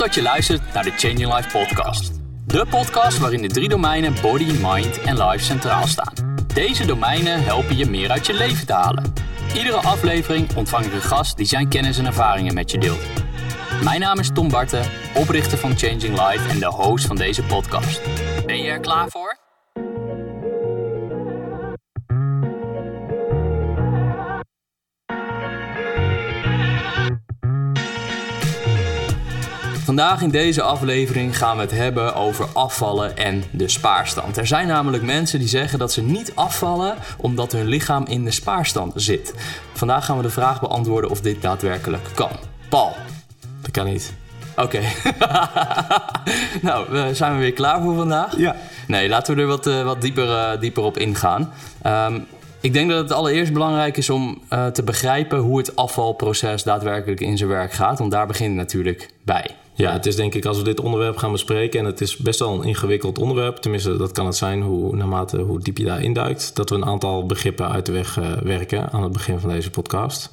dat je luistert naar de Changing Life podcast. De podcast waarin de drie domeinen body, mind en life centraal staan. Deze domeinen helpen je meer uit je leven te halen. Iedere aflevering ontvang ik een gast die zijn kennis en ervaringen met je deelt. Mijn naam is Tom Barten, oprichter van Changing Life en de host van deze podcast. Ben je er klaar voor? Vandaag in deze aflevering gaan we het hebben over afvallen en de spaarstand. Er zijn namelijk mensen die zeggen dat ze niet afvallen omdat hun lichaam in de spaarstand zit. Vandaag gaan we de vraag beantwoorden of dit daadwerkelijk kan. Paul. Dat kan niet. Oké. nou, we zijn we weer klaar voor vandaag? Ja. Nee, laten we er wat, uh, wat dieper, uh, dieper op ingaan. Um, ik denk dat het allereerst belangrijk is om uh, te begrijpen hoe het afvalproces daadwerkelijk in zijn werk gaat. Want daar begint het natuurlijk bij. Ja, het is denk ik als we dit onderwerp gaan bespreken, en het is best wel een ingewikkeld onderwerp, tenminste dat kan het zijn hoe, naarmate hoe diep je daarin duikt, dat we een aantal begrippen uit de weg uh, werken aan het begin van deze podcast.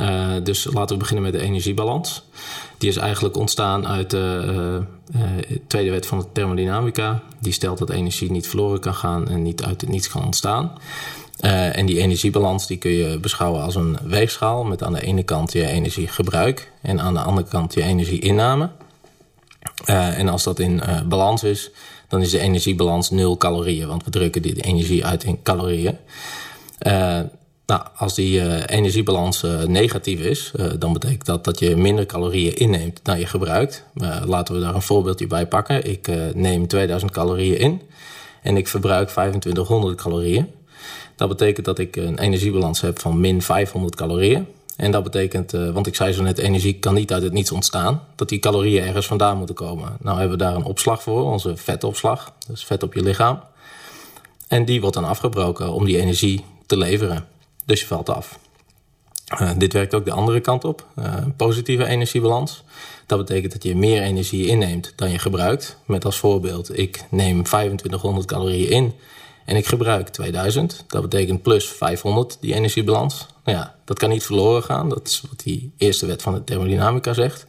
Uh, dus laten we beginnen met de energiebalans. Die is eigenlijk ontstaan uit de uh, tweede wet van de thermodynamica. Die stelt dat energie niet verloren kan gaan en niet uit het niets kan ontstaan. Uh, en die energiebalans die kun je beschouwen als een weegschaal met aan de ene kant je energiegebruik en aan de andere kant je energieinname. Uh, en als dat in uh, balans is, dan is de energiebalans nul calorieën, want we drukken die energie uit in calorieën. nou, als die energiebalans negatief is, dan betekent dat dat je minder calorieën inneemt dan je gebruikt. laten we daar een voorbeeldje bij pakken. Ik neem 2000 calorieën in en ik verbruik 2500 calorieën. Dat betekent dat ik een energiebalans heb van min 500 calorieën. En dat betekent, uh, want ik zei zo net, energie kan niet uit het niets ontstaan. Dat die calorieën ergens vandaan moeten komen. Nou hebben we daar een opslag voor, onze vetopslag. Dus vet op je lichaam. En die wordt dan afgebroken om die energie te leveren. Dus je valt af. Uh, dit werkt ook de andere kant op. Een positieve energiebalans. Dat betekent dat je meer energie inneemt dan je gebruikt. Met als voorbeeld, ik neem 2500 calorieën in en ik gebruik 2000. Dat betekent plus 500, die energiebalans. Nou ja, dat kan niet verloren gaan. Dat is wat die eerste wet van de thermodynamica zegt.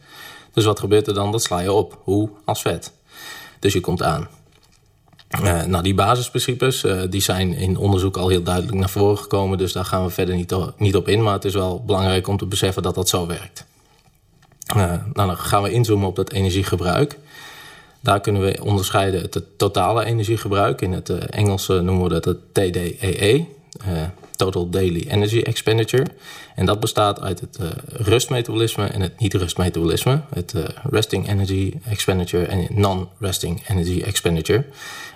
Dus wat gebeurt er dan? Dat sla je op. Hoe? Als vet. Dus je komt aan. Uh, nou, die basisprincipes uh, die zijn in onderzoek al heel duidelijk naar voren gekomen. Dus daar gaan we verder niet, niet op in. Maar het is wel belangrijk om te beseffen dat dat zo werkt. Uh, nou, dan gaan we inzoomen op dat energiegebruik. Daar kunnen we onderscheiden het totale energiegebruik. In het uh, Engels noemen we dat het TDEE, uh, Total Daily Energy Expenditure. En dat bestaat uit het rustmetabolisme en het niet-rustmetabolisme. Het Resting Energy Expenditure en Non-Resting Energy Expenditure.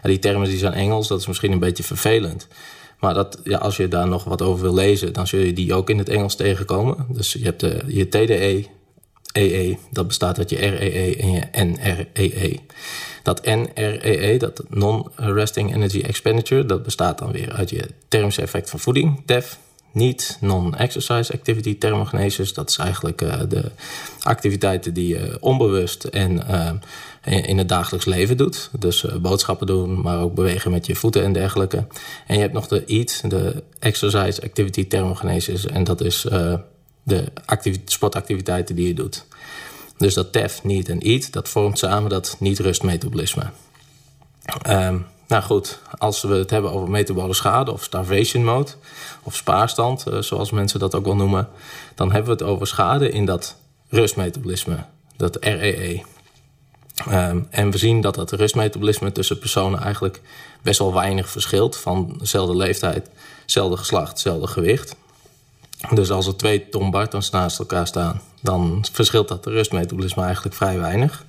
En die termen die zijn Engels, dat is misschien een beetje vervelend. Maar dat, ja, als je daar nog wat over wil lezen, dan zul je die ook in het Engels tegenkomen. Dus je hebt je TDE, EE, dat bestaat uit je REE en je NREE. Dat NREE, dat Non-Resting Energy Expenditure, dat bestaat dan weer uit je thermische effect van voeding, TEF. Niet non-exercise activity thermogenesis. Dat is eigenlijk uh, de activiteiten die je onbewust en uh, in het dagelijks leven doet. Dus uh, boodschappen doen, maar ook bewegen met je voeten en dergelijke. En je hebt nog de EAT, de exercise activity thermogenesis. En dat is de sportactiviteiten die je doet. Dus dat TEF, niet en eat, dat vormt samen dat niet-rustmetabolisme. Um, nou goed, als we het hebben over metabole schade of starvation mode... of spaarstand, uh, zoals mensen dat ook wel noemen... dan hebben we het over schade in dat rustmetabolisme, dat REE. Um, en we zien dat dat rustmetabolisme tussen personen eigenlijk best wel weinig verschilt... van dezelfde leeftijd, hetzelfde geslacht, hetzelfde gewicht... Dus als er twee Tom Bartons naast elkaar staan, dan verschilt dat de rustmetabolisme eigenlijk vrij weinig.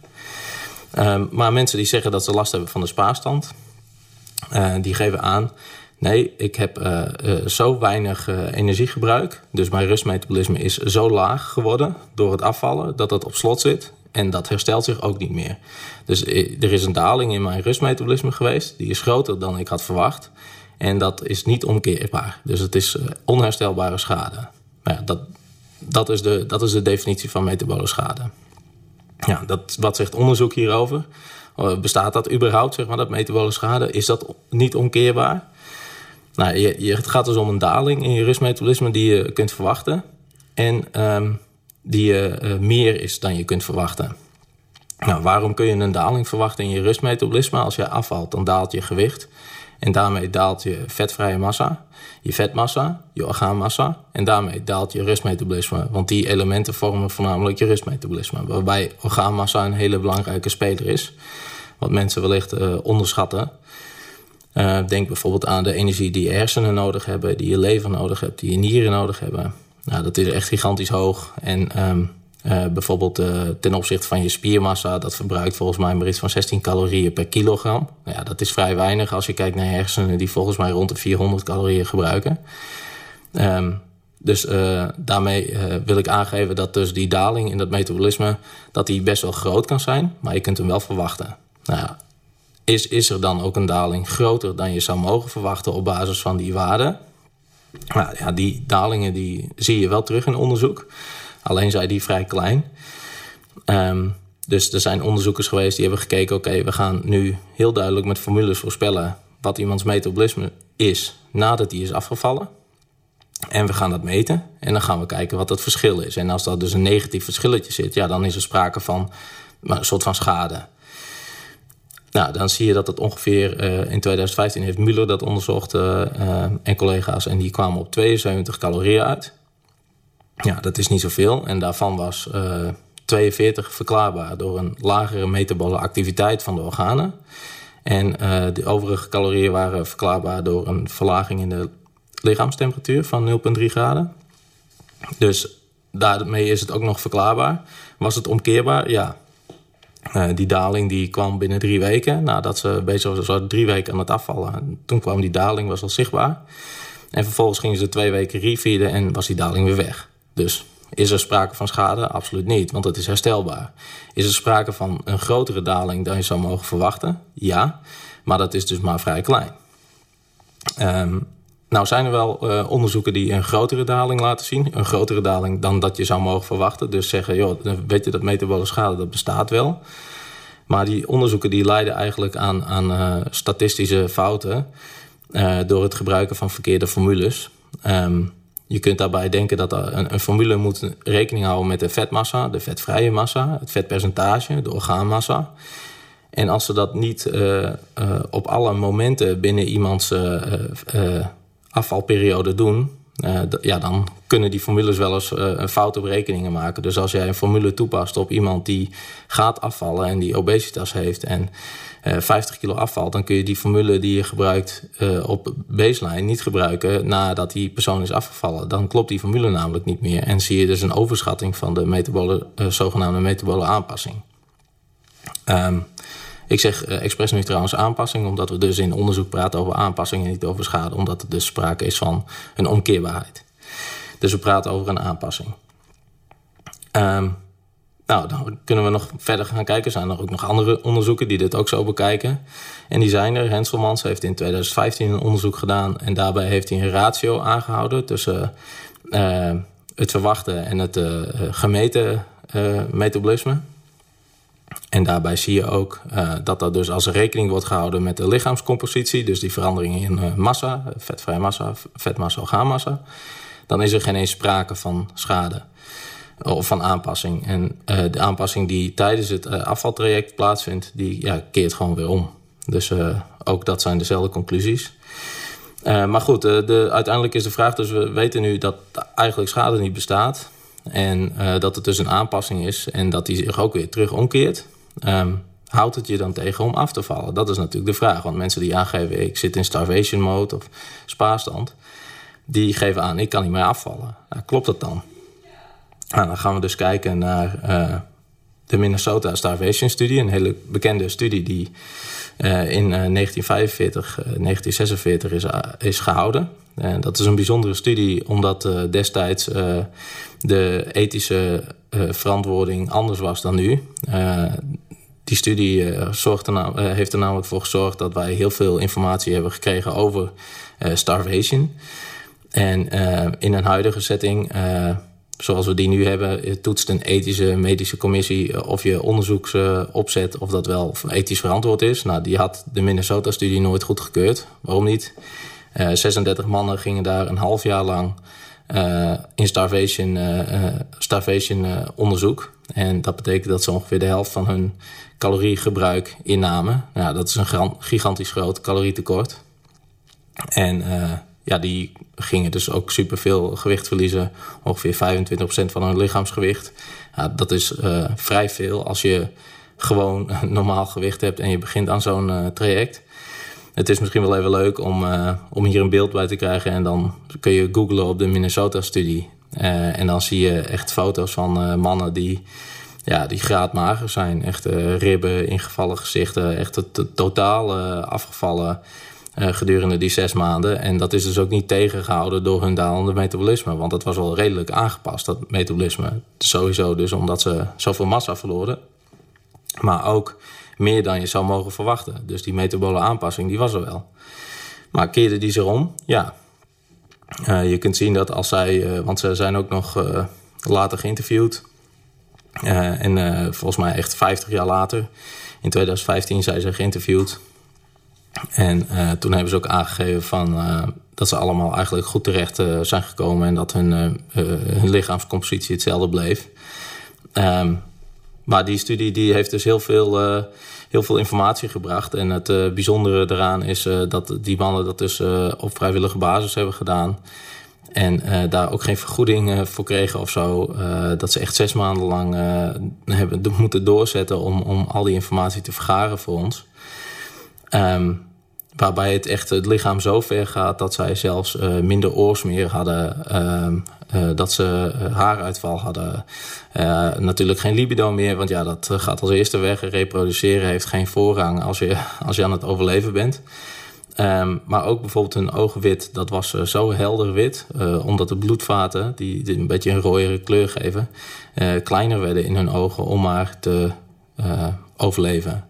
Um, maar mensen die zeggen dat ze last hebben van de spaarstand, uh, die geven aan: nee, ik heb uh, uh, zo weinig energiegebruik, dus mijn rustmetabolisme is zo laag geworden door het afvallen dat het op slot zit. En dat herstelt zich ook niet meer. Dus er is een daling in mijn rustmetabolisme geweest, die is groter dan ik had verwacht. En dat is niet omkeerbaar. Dus het is onherstelbare schade. Nou ja, dat, dat, is de, dat is de definitie van metabole schade. Ja, dat, wat zegt onderzoek hierover? Bestaat dat überhaupt, zeg maar, dat metabole schade? Is dat niet omkeerbaar? Nou, je, het gaat dus om een daling in je rustmetabolisme die je kunt verwachten. En um, die uh, meer is dan je kunt verwachten. Nou, waarom kun je een daling verwachten in je rustmetabolisme? Als je afvalt, dan daalt je gewicht. En daarmee daalt je vetvrije massa, je vetmassa, je orgaanmassa. En daarmee daalt je rustmetabolisme. Want die elementen vormen voornamelijk je rustmetabolisme. Waarbij orgaanmassa een hele belangrijke speler is. Wat mensen wellicht uh, onderschatten. Uh, denk bijvoorbeeld aan de energie die je hersenen nodig hebben, die je lever nodig hebt, die je nieren nodig hebben. Nou, dat is echt gigantisch hoog. En um, uh, bijvoorbeeld uh, ten opzichte van je spiermassa, dat verbruikt volgens mij maar iets van 16 calorieën per kilogram. Nou ja, dat is vrij weinig als je kijkt naar hersenen die volgens mij rond de 400 calorieën gebruiken. Um, dus uh, daarmee wil ik aangeven dat dus die daling in dat metabolisme, dat die best wel groot kan zijn, maar je kunt hem wel verwachten. Nou is, is er dan ook een daling groter dan je zou mogen verwachten op basis van die waarden? Nou ja, die dalingen die zie je wel terug in onderzoek. Alleen zijn die vrij klein. Um, dus er zijn onderzoekers geweest die hebben gekeken... oké, we gaan nu heel duidelijk met formules voorspellen... wat iemands metabolisme is nadat hij is afgevallen. En we gaan dat meten en dan gaan we kijken wat het verschil is. En als dat dus een negatief verschilletje zit... ja, dan is er sprake van een soort van schade... Nou, dan zie je dat het ongeveer uh, in 2015 heeft Muller dat onderzocht uh, uh, en collega's. En die kwamen op 72 calorieën uit. Ja, dat is niet zoveel. En daarvan was 42 verklaarbaar door een lagere metabole activiteit van de organen. En de overige calorieën waren verklaarbaar door een verlaging in de lichaamstemperatuur van 0,3 graden. Dus daarmee is het ook nog verklaarbaar. Was het omkeerbaar? Ja, uh, die daling die kwam binnen drie weken. Nadat ze bezig was, drie weken aan het afvallen. toen kwam die daling, was al zichtbaar. En vervolgens gingen ze twee weken refeeden en was die daling weer weg. Dus is er sprake van schade? Absoluut niet, want het is herstelbaar. Is er sprake van een grotere daling dan je zou mogen verwachten? Ja, maar dat is dus maar vrij klein. Um, nou zijn er wel uh, onderzoeken die een grotere daling laten zien. Een grotere daling dan dat je zou mogen verwachten. Dus zeggen, joh, weet je dat metabole schade, dat bestaat wel. Maar die onderzoeken die leiden eigenlijk aan, aan uh, statistische fouten... Uh, door het gebruiken van verkeerde formules. Um, je kunt daarbij denken dat een, een, formule moet rekening houden met de vetmassa... de vetvrije massa, het vetpercentage, de orgaanmassa... En als ze dat niet op alle momenten binnen iemands afvalperiode doen, uh, ja, dan kunnen die formules wel eens uh, een foute berekeningen maken. Dus als jij een formule toepast op iemand die gaat afvallen en die obesitas heeft en uh, eh, 50 kilo afvalt, dan kun je die formule die je gebruikt op baseline niet gebruiken nadat die persoon is afgevallen. Dan klopt die formule namelijk niet meer en zie je dus een overschatting van de metabole, zogenaamde metabole aanpassing. Um, ik zeg uh, expres nu aanpassing, omdat we dus in onderzoek praten over aanpassing en niet over schade, omdat er dus sprake is van een omkeerbaarheid. Dus we praten over een aanpassing. Um, nou, dan kunnen we nog verder gaan kijken. Zijn er ook nog andere onderzoeken die dit ook zo bekijken? En die zijn er. Henselmans heeft in 2015 een onderzoek gedaan en daarbij heeft hij een ratio aangehouden tussen uh, het verwachte en het uh, gemeten metabolisme. En daarbij zie je ook uh, dat er dus als rekening wordt gehouden met de lichaamscompositie, dus die veranderingen in uh, massa, vetvrije massa, vetmassa, orgaanmassa, dan is er geen eens sprake van schade of van aanpassing. En de aanpassing die tijdens het afvaltraject plaatsvindt, die ja, keert gewoon weer om. Dus ook dat zijn dezelfde conclusies. maar goed, de, uiteindelijk is de vraag dus, we weten nu dat eigenlijk schade niet bestaat. En dat het dus een aanpassing is en dat die zich ook weer terug omkeert. Um, houdt het je dan tegen om af te vallen? Dat is natuurlijk de vraag. Want mensen die aangeven, ik zit in starvation mode of spaarstand... die geven aan, ik kan niet meer afvallen. Nou, klopt dat dan? Nou, dan gaan we dus kijken naar uh, de Minnesota Starvation Studie. Een hele bekende studie die uh, in uh, 1945, 1946 is, is gehouden. En dat is een bijzondere studie omdat destijds de ethische verantwoording anders was dan nu die studie uh, er uh, heeft er namelijk voor gezorgd dat wij heel veel informatie hebben gekregen over uh, starvation. En in een huidige setting, zoals we die nu hebben, toetst een ethische medische commissie of je onderzoeksopzet of dat wel ethisch verantwoord is. Nou, die had de Minnesota-studie nooit goedgekeurd. Waarom niet? 36 mannen gingen daar een half jaar lang in starvation, starvation onderzoek. En dat betekent dat ze ongeveer de helft van hun caloriegebruik innamen. Nou, dat is een gigantisch groot calorietekort. En uh, ja, die gingen dus ook superveel gewicht verliezen. Ongeveer 25% van hun lichaamsgewicht. Ja, dat is uh, vrij veel als je gewoon normaal gewicht hebt en je begint aan zo'n uh, traject. Het is misschien wel even leuk om, om hier een beeld bij te krijgen. En dan kun je googlen op de Minnesota-studie. En dan zie je echt foto's van mannen die ja, die graadmager zijn. Echt ribben, ingevallen gezichten, echt totaal afgevallen uh, gedurende die zes maanden. En dat is dus ook niet tegengehouden door hun dalende metabolisme. Want dat was wel redelijk aangepast, dat metabolisme. Sowieso dus omdat ze zoveel massa verloren. Maar ook meer dan je zou mogen verwachten. Dus die metabole aanpassing, die was er wel. Maar keerde die zich om? Ja. Uh, je kunt zien dat als zij... Uh, want ze zijn ook nog later geïnterviewd. en volgens mij echt 50 jaar later... In 2015 zijn ze geïnterviewd en toen hebben ze ook aangegeven van, dat ze allemaal eigenlijk goed terecht zijn gekomen en dat hun, hun lichaamscompositie hetzelfde bleef. Um, maar die studie die heeft dus heel veel, heel veel informatie gebracht. En het bijzondere daaraan is dat die mannen dat dus op vrijwillige basis hebben gedaan. En daar ook geen vergoeding voor kregen of zo. dat ze echt zes maanden lang hebben moeten doorzetten om, om al die informatie te vergaren voor ons. Um, waarbij het echt het lichaam zo ver gaat dat zij zelfs uh, minder oorsmeer hadden, uh, uh, dat ze haaruitval hadden. natuurlijk geen libido meer, want ja, dat gaat als eerste weg. Reproduceren heeft geen voorrang als je, als je aan het overleven bent. Um, maar ook bijvoorbeeld hun oogwit, dat was zo helder wit, omdat de bloedvaten, die, die, een beetje een rooiere kleur geven, kleiner werden in hun ogen om maar te overleven.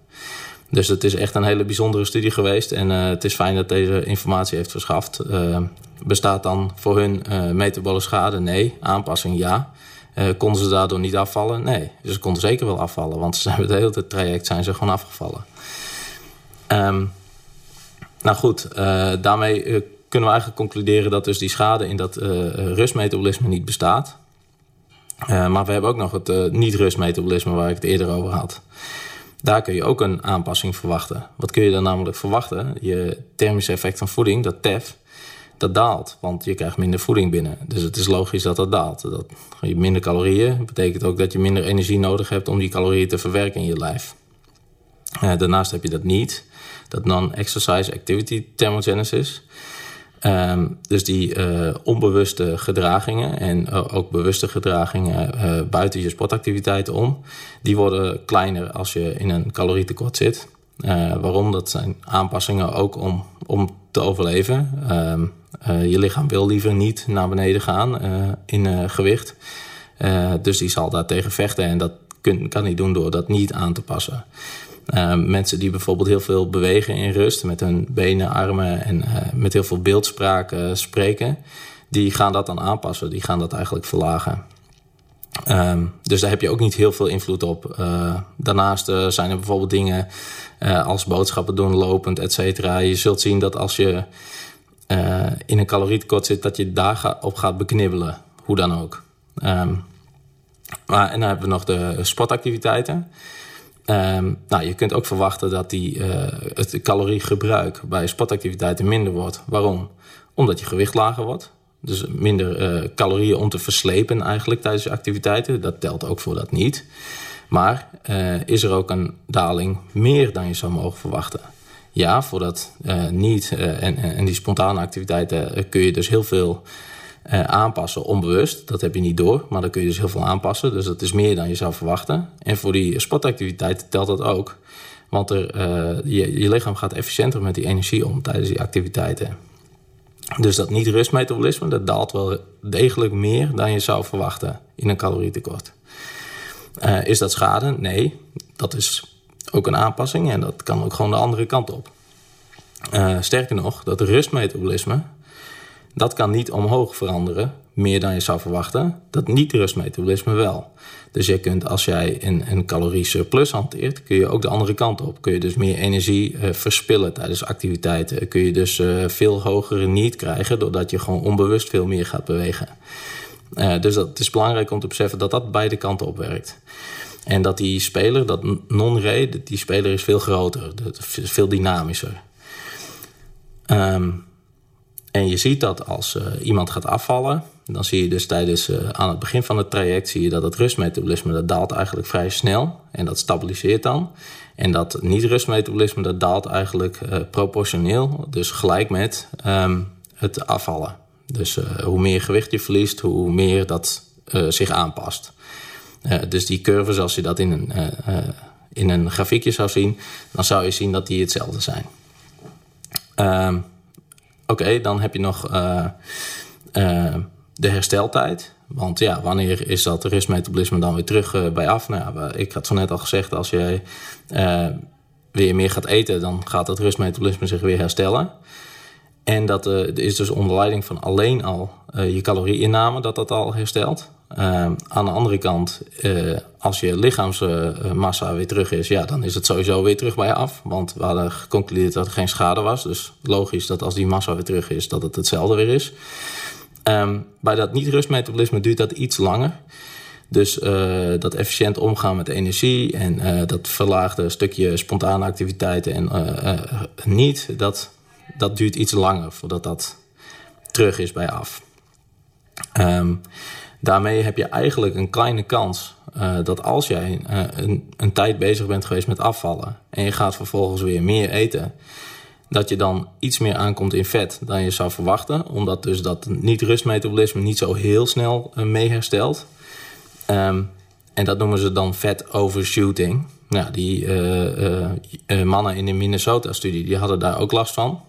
Dus het is echt een hele bijzondere studie geweest. En uh, het is fijn dat deze informatie heeft verschaft. Uh, bestaat dan voor hun uh, metabole schade? Nee. Aanpassing? Ja. konden ze daardoor niet afvallen? Nee. Dus ze konden zeker wel afvallen. Want ze hebben het hele traject zijn ze gewoon afgevallen. Um, nou goed, daarmee kunnen we eigenlijk concluderen dat dus die schade in dat rustmetabolisme niet bestaat. maar we hebben ook nog het niet-rustmetabolisme waar ik het eerder over had. Daar kun je ook een aanpassing verwachten. Wat kun je dan namelijk verwachten? Je thermische effect van voeding, dat TEF, dat daalt. Want je krijgt minder voeding binnen. Dus het is logisch dat dat daalt. Dat je minder calorieën betekent ook dat je minder energie nodig hebt om die calorieën te verwerken in je lijf. Uh, daarnaast heb je dat niet, dat non-exercise activity thermogenesis. Um, dus die uh, onbewuste gedragingen en uh, ook bewuste gedragingen uh, buiten je sportactiviteiten om, die worden kleiner als je in een calorietekort zit. waarom? Dat zijn aanpassingen ook om, om te overleven. Um, je lichaam wil liever niet naar beneden gaan in gewicht. dus die zal daar tegen vechten en dat kan hij doen door dat niet aan te passen. Uh, mensen die bijvoorbeeld heel veel bewegen in rust, met hun benen, armen en uh, met heel veel beeldspraak uh, spreken, die gaan dat dan aanpassen, die gaan dat eigenlijk verlagen. Um, dus daar heb je ook niet heel veel invloed op. daarnaast zijn er bijvoorbeeld dingen als boodschappen doen, lopend, et cetera. Je zult zien dat als je in een calorietekort zit, dat je daar op gaat beknibbelen, hoe dan ook. Um, maar, en dan hebben we nog de sportactiviteiten. Um, nou, je kunt ook verwachten dat die, uh, het caloriegebruik bij sportactiviteiten minder wordt. Waarom? Omdat je gewicht lager wordt. Dus minder uh, calorieën om te verslepen eigenlijk tijdens je activiteiten. Dat telt ook voor dat niet. Maar uh, is er ook een daling meer dan je zou mogen verwachten? Ja, voor dat niet en, en die spontane activiteiten kun je dus heel veel uh, aanpassen onbewust. Dat heb je niet door, maar dan kun je dus heel veel aanpassen. Dus dat is meer dan je zou verwachten. En voor die sportactiviteiten telt dat ook. Want er, uh, je, je lichaam gaat efficiënter met die energie om tijdens die activiteiten. Dus dat niet-rustmetabolisme, dat daalt wel degelijk meer dan je zou verwachten in een calorietekort. Uh, is dat schade? Nee, dat is ook een aanpassing en dat kan ook gewoon de andere kant op. Sterker nog, dat rustmetabolisme, dat kan niet omhoog veranderen, meer dan je zou verwachten. Dat niet-rustmetabolisme wel. Dus je kunt, als jij een, een calorie surplus hanteert, kun je ook de andere kant op. Kun je dus meer energie uh, verspillen tijdens activiteiten. Kun je dus uh, veel hogere niet krijgen, doordat je gewoon onbewust veel meer gaat bewegen. dus dat, het is belangrijk om te beseffen dat dat beide kanten op werkt. En dat die speler, dat non-re, die speler is veel groter, veel dynamischer. Um, en je ziet dat als uh, iemand gaat afvallen, dan zie je dus tijdens uh, aan het begin van het traject zie je dat het rustmetabolisme dat daalt eigenlijk vrij snel en dat stabiliseert dan. En dat niet-rustmetabolisme dat daalt eigenlijk uh, proportioneel, dus gelijk met um, het afvallen. Dus hoe meer gewicht je verliest, hoe meer dat zich aanpast. dus die curve, zoals je dat in een, in een grafiekje zou zien, dan zou je zien dat die hetzelfde zijn. Um, Oké, dan heb je nog uh, uh, de hersteltijd. Want ja, wanneer is dat rustmetabolisme dan weer terug uh, bij af? Nou ik had zo net al gezegd, als je weer meer gaat eten, dan gaat dat rustmetabolisme zich weer herstellen. En dat is dus onder leiding van alleen al je calorieinname dat dat al herstelt. Uh, aan de andere kant, uh, als je lichaamsmassa weer terug is, ja, dan is het sowieso weer terug bij af. Want we hadden geconcludeerd dat er geen schade was. Dus logisch dat als die massa weer terug is, dat het hetzelfde weer is. Um, bij dat niet-rustmetabolisme duurt dat iets langer. Dus uh, dat efficiënt omgaan met energie en dat verlaagde stukje spontane activiteiten en niet, dat, dat duurt iets langer voordat dat terug is bij af. Um, Daarmee heb je eigenlijk een kleine kans uh, dat als jij uh, een, een tijd bezig bent geweest met afvallen en je gaat vervolgens weer meer eten, dat je dan iets meer aankomt in vet dan je zou verwachten, omdat dus dat niet-rustmetabolisme niet zo heel snel uh, mee herstelt. Um, en dat noemen ze dan vet overshooting. Nou, die mannen in de Minnesota-studie die hadden daar ook last van.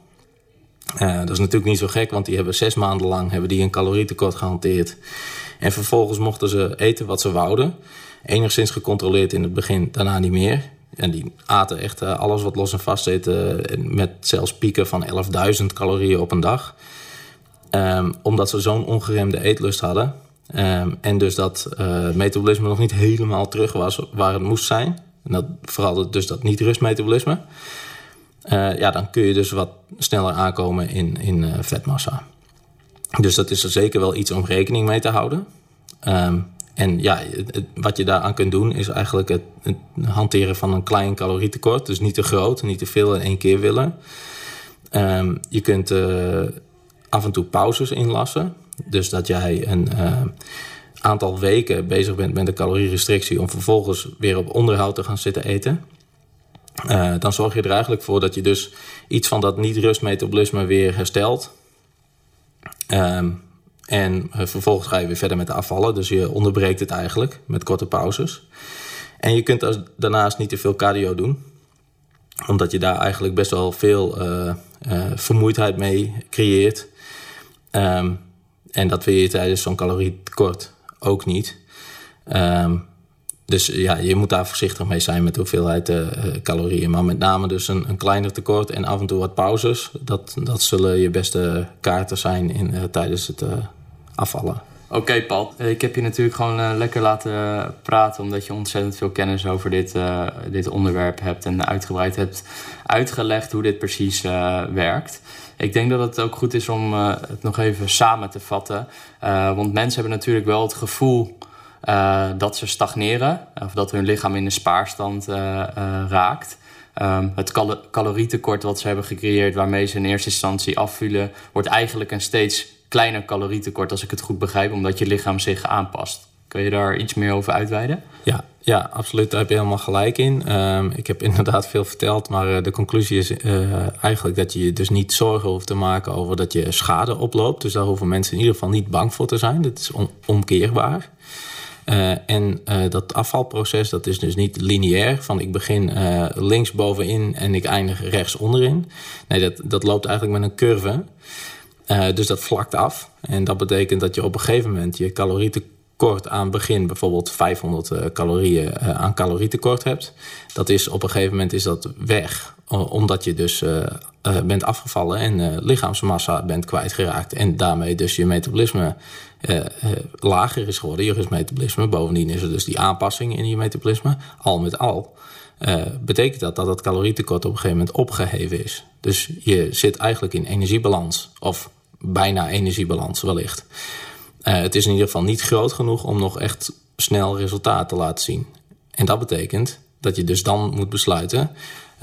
dat is natuurlijk niet zo gek, want die hebben zes maanden lang hebben die een calorietekort gehanteerd. En vervolgens mochten ze eten wat ze wouden. Enigszins gecontroleerd in het begin, daarna niet meer. En die aten echt uh, alles wat los en vast zit, uh, met zelfs pieken van 11.000 calorieën op een dag. Um, omdat ze zo'n ongeremde eetlust hadden. Um, en dus dat uh, metabolisme nog niet helemaal terug was waar het moest zijn. En dat, vooral dus dat niet-rustmetabolisme. ja, dan kun je dus wat sneller aankomen in, in vetmassa. Dus dat is er zeker wel iets om rekening mee te houden. Um, en ja, wat je daaraan kunt doen is eigenlijk het, hanteren van een klein calorietekort. Dus niet te groot, niet te veel in één keer willen. Um, je kunt uh, af en toe pauzes inlassen. Dus dat jij een uh, aantal weken bezig bent met een calorierestrictie... om vervolgens weer op onderhoud te gaan zitten eten. Uh, dan zorg je er eigenlijk voor dat je dus iets van dat niet-rustmetabolisme weer herstelt Um, en uh, vervolgens ga je weer verder met de afvallen. Dus je onderbreekt het eigenlijk met korte pauzes. En je kunt daarnaast niet te veel cardio doen. Omdat je daar eigenlijk best wel veel uh, uh, vermoeidheid mee creëert. Um, en dat wil je tijdens zo'n calorietekort ook niet. Um, dus ja, je moet daar voorzichtig mee zijn met de hoeveelheid uh, calorieën. Maar met name dus een, een kleiner tekort en af en toe wat pauzes. Dat, dat zullen je beste kaarten zijn in, uh, tijdens het afvallen. Oké, okay, Paul. Ik heb je natuurlijk gewoon lekker laten praten, omdat je ontzettend veel kennis over dit, dit onderwerp hebt en uitgebreid hebt uitgelegd hoe dit precies werkt. Ik denk dat het ook goed is om het nog even samen te vatten. want mensen hebben natuurlijk wel het gevoel uh, dat ze stagneren of dat hun lichaam in een spaarstand uh, uh, raakt. Um, het cal calorietekort wat ze hebben gecreëerd, waarmee ze in eerste instantie afvullen, wordt eigenlijk een steeds kleiner calorietekort, als ik het goed begrijp, omdat je lichaam zich aanpast. Kun je daar iets meer over uitweiden? Ja, ja absoluut. Daar heb je helemaal gelijk in. Um, ik heb inderdaad veel verteld, maar de conclusie is eigenlijk dat je je dus niet zorgen hoeft te maken over dat je schade oploopt. Dus daar hoeven mensen in ieder geval niet bang voor te zijn. Dat is omkeerbaar. Uh, en uh, dat afvalproces dat is dus niet lineair. Van ik begin uh, links bovenin en ik eindig rechts onderin. Nee, dat, dat loopt eigenlijk met een curve. dus dat vlakt af. En dat betekent dat je op een gegeven moment je calorietekort aan het begin... bijvoorbeeld 500 calorieën aan calorietekort hebt. Dat is op een gegeven moment is dat weg. Omdat je dus bent afgevallen en lichaamsmassa bent kwijtgeraakt. En daarmee dus je metabolisme lager is geworden, je metabolisme. Bovendien is er dus die aanpassing in je metabolisme. Al met al uh, betekent dat dat het calorietekort op een gegeven moment opgeheven is. Dus je zit eigenlijk in energiebalans, of bijna energiebalans wellicht. het is in ieder geval niet groot genoeg om nog echt snel resultaat te laten zien. En dat betekent dat je dus dan moet besluiten,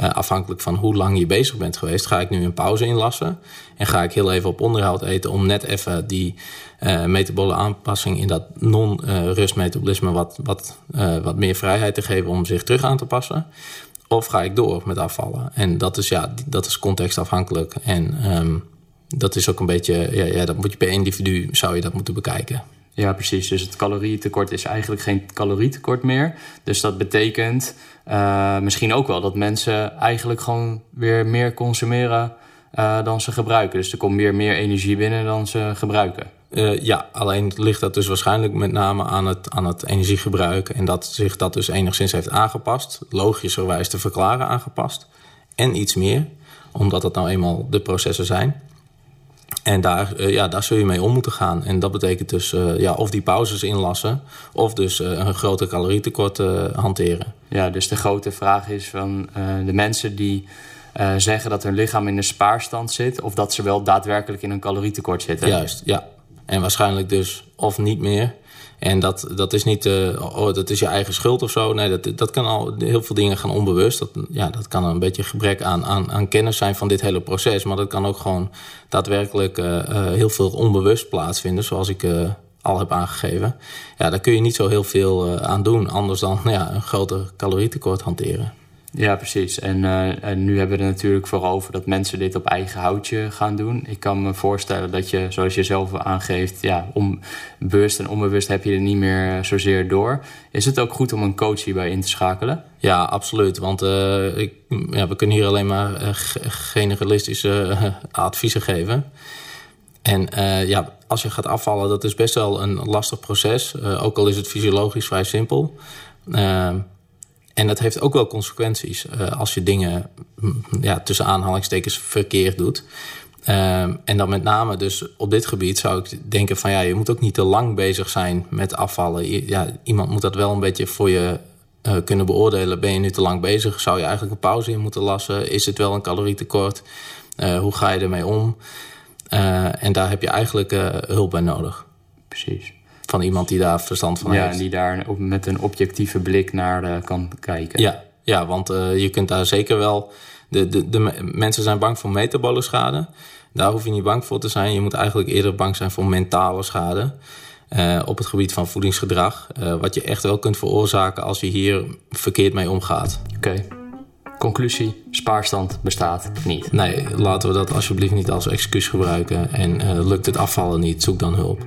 uh, afhankelijk van hoe lang je bezig bent geweest, ga ik nu een pauze inlassen en ga ik heel even op onderhoud eten om net even die uh, metabole aanpassing in dat non-rustmetabolisme wat, wat, uh, wat meer vrijheid te geven om zich terug aan te passen. Of ga ik door met afvallen? En dat is, ja, dat is contextafhankelijk. En um, dat is ook een beetje, ja, ja, dat moet je per individu zou je dat moeten bekijken. Ja, precies. Dus het calorietekort is eigenlijk geen calorietekort meer. Dus dat betekent uh, misschien ook wel dat mensen eigenlijk gewoon weer meer consumeren uh, dan ze gebruiken. Dus er komt meer, meer energie binnen dan ze gebruiken. Uh, ja, alleen ligt dat dus waarschijnlijk met name aan het, aan het energiegebruik. En dat zich dat dus enigszins heeft aangepast. Logischerwijs te verklaren aangepast. En iets meer, omdat dat nou eenmaal de processen zijn. En daar, uh, ja, daar zul je mee om moeten gaan. En dat betekent dus uh, ja, of die pauzes inlassen... of dus uh, een groter calorietekort hanteren. Ja, dus de grote vraag is van de mensen die zeggen... dat hun lichaam in een spaarstand zit... of dat ze wel daadwerkelijk in een calorietekort zitten. Juist, ja. En waarschijnlijk dus of niet meer... En dat, dat is niet, uh, oh, dat is je eigen schuld of zo. Nee, dat, dat kan al heel veel dingen gaan onbewust. Dat, ja, dat kan een beetje gebrek aan, aan, aan kennis zijn van dit hele proces. Maar dat kan ook gewoon daadwerkelijk uh, uh, heel veel onbewust plaatsvinden, zoals ik al heb aangegeven. Ja, daar kun je niet zo heel veel aan doen, anders dan ja, een groter calorietekort hanteren. Ja, precies. En, uh, en, nu hebben we er natuurlijk voor over dat mensen dit op eigen houtje gaan doen. Ik kan me voorstellen dat je, zoals je zelf aangeeft, ja, bewust en onbewust heb je er niet meer zozeer door. Is het ook goed om een coach hierbij in te schakelen? Ja, absoluut. Want uh, ik, ja, we kunnen hier alleen maar uh, generalistische adviezen geven. En ja, als je gaat afvallen, dat is best wel een lastig proces. ook al is het fysiologisch vrij simpel. En dat heeft ook wel consequenties uh, als je dingen mm, ja, tussen aanhalingstekens verkeerd doet. Uh, en dan met name dus op dit gebied zou ik denken van ja, je moet ook niet te lang bezig zijn met afvallen. ja, iemand moet dat wel een beetje voor je uh, kunnen beoordelen. Ben je nu te lang bezig? Zou je eigenlijk een pauze in moeten lassen? Is het wel een calorietekort? hoe ga je ermee om? en daar heb je eigenlijk hulp bij nodig. Precies van iemand die daar verstand van ja, heeft. Ja, en die daar met een objectieve blik naar uh, kan kijken. Ja, ja want uh, je kunt daar zeker wel... De, de, de mensen zijn bang voor metabole schade. Daar hoef je niet bang voor te zijn. Je moet eigenlijk eerder bang zijn voor mentale schade. Uh, op het gebied van voedingsgedrag. wat je echt wel kunt veroorzaken als je hier verkeerd mee omgaat. Oké. Okay. Conclusie, spaarstand bestaat niet. Nee, laten we dat alsjeblieft niet als excuus gebruiken. En lukt het afvallen niet, zoek dan hulp.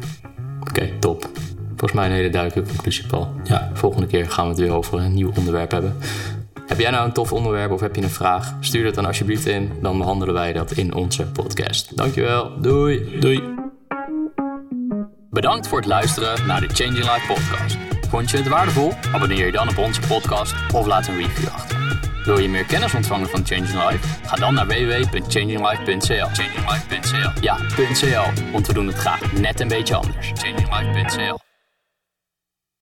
Oké, okay, top. Volgens mij een hele duidelijke conclusie, Paul. Ja. Volgende keer gaan we het weer over een nieuw onderwerp hebben. Heb jij nou een tof onderwerp of heb je een vraag? Stuur het dan alsjeblieft in. Dan behandelen wij dat in onze podcast. Dankjewel. Doei. Doei. Bedankt voor het luisteren naar de Changing Life podcast. Vond je het waardevol? Abonneer je dan op onze podcast of laat een review achter. Wil je meer kennis ontvangen van Changing Life? Ga dan naar www.changinglife.cl. Changinglife.cl. Ja, .cl, want we doen het graag net een beetje anders. Changinglife.cl.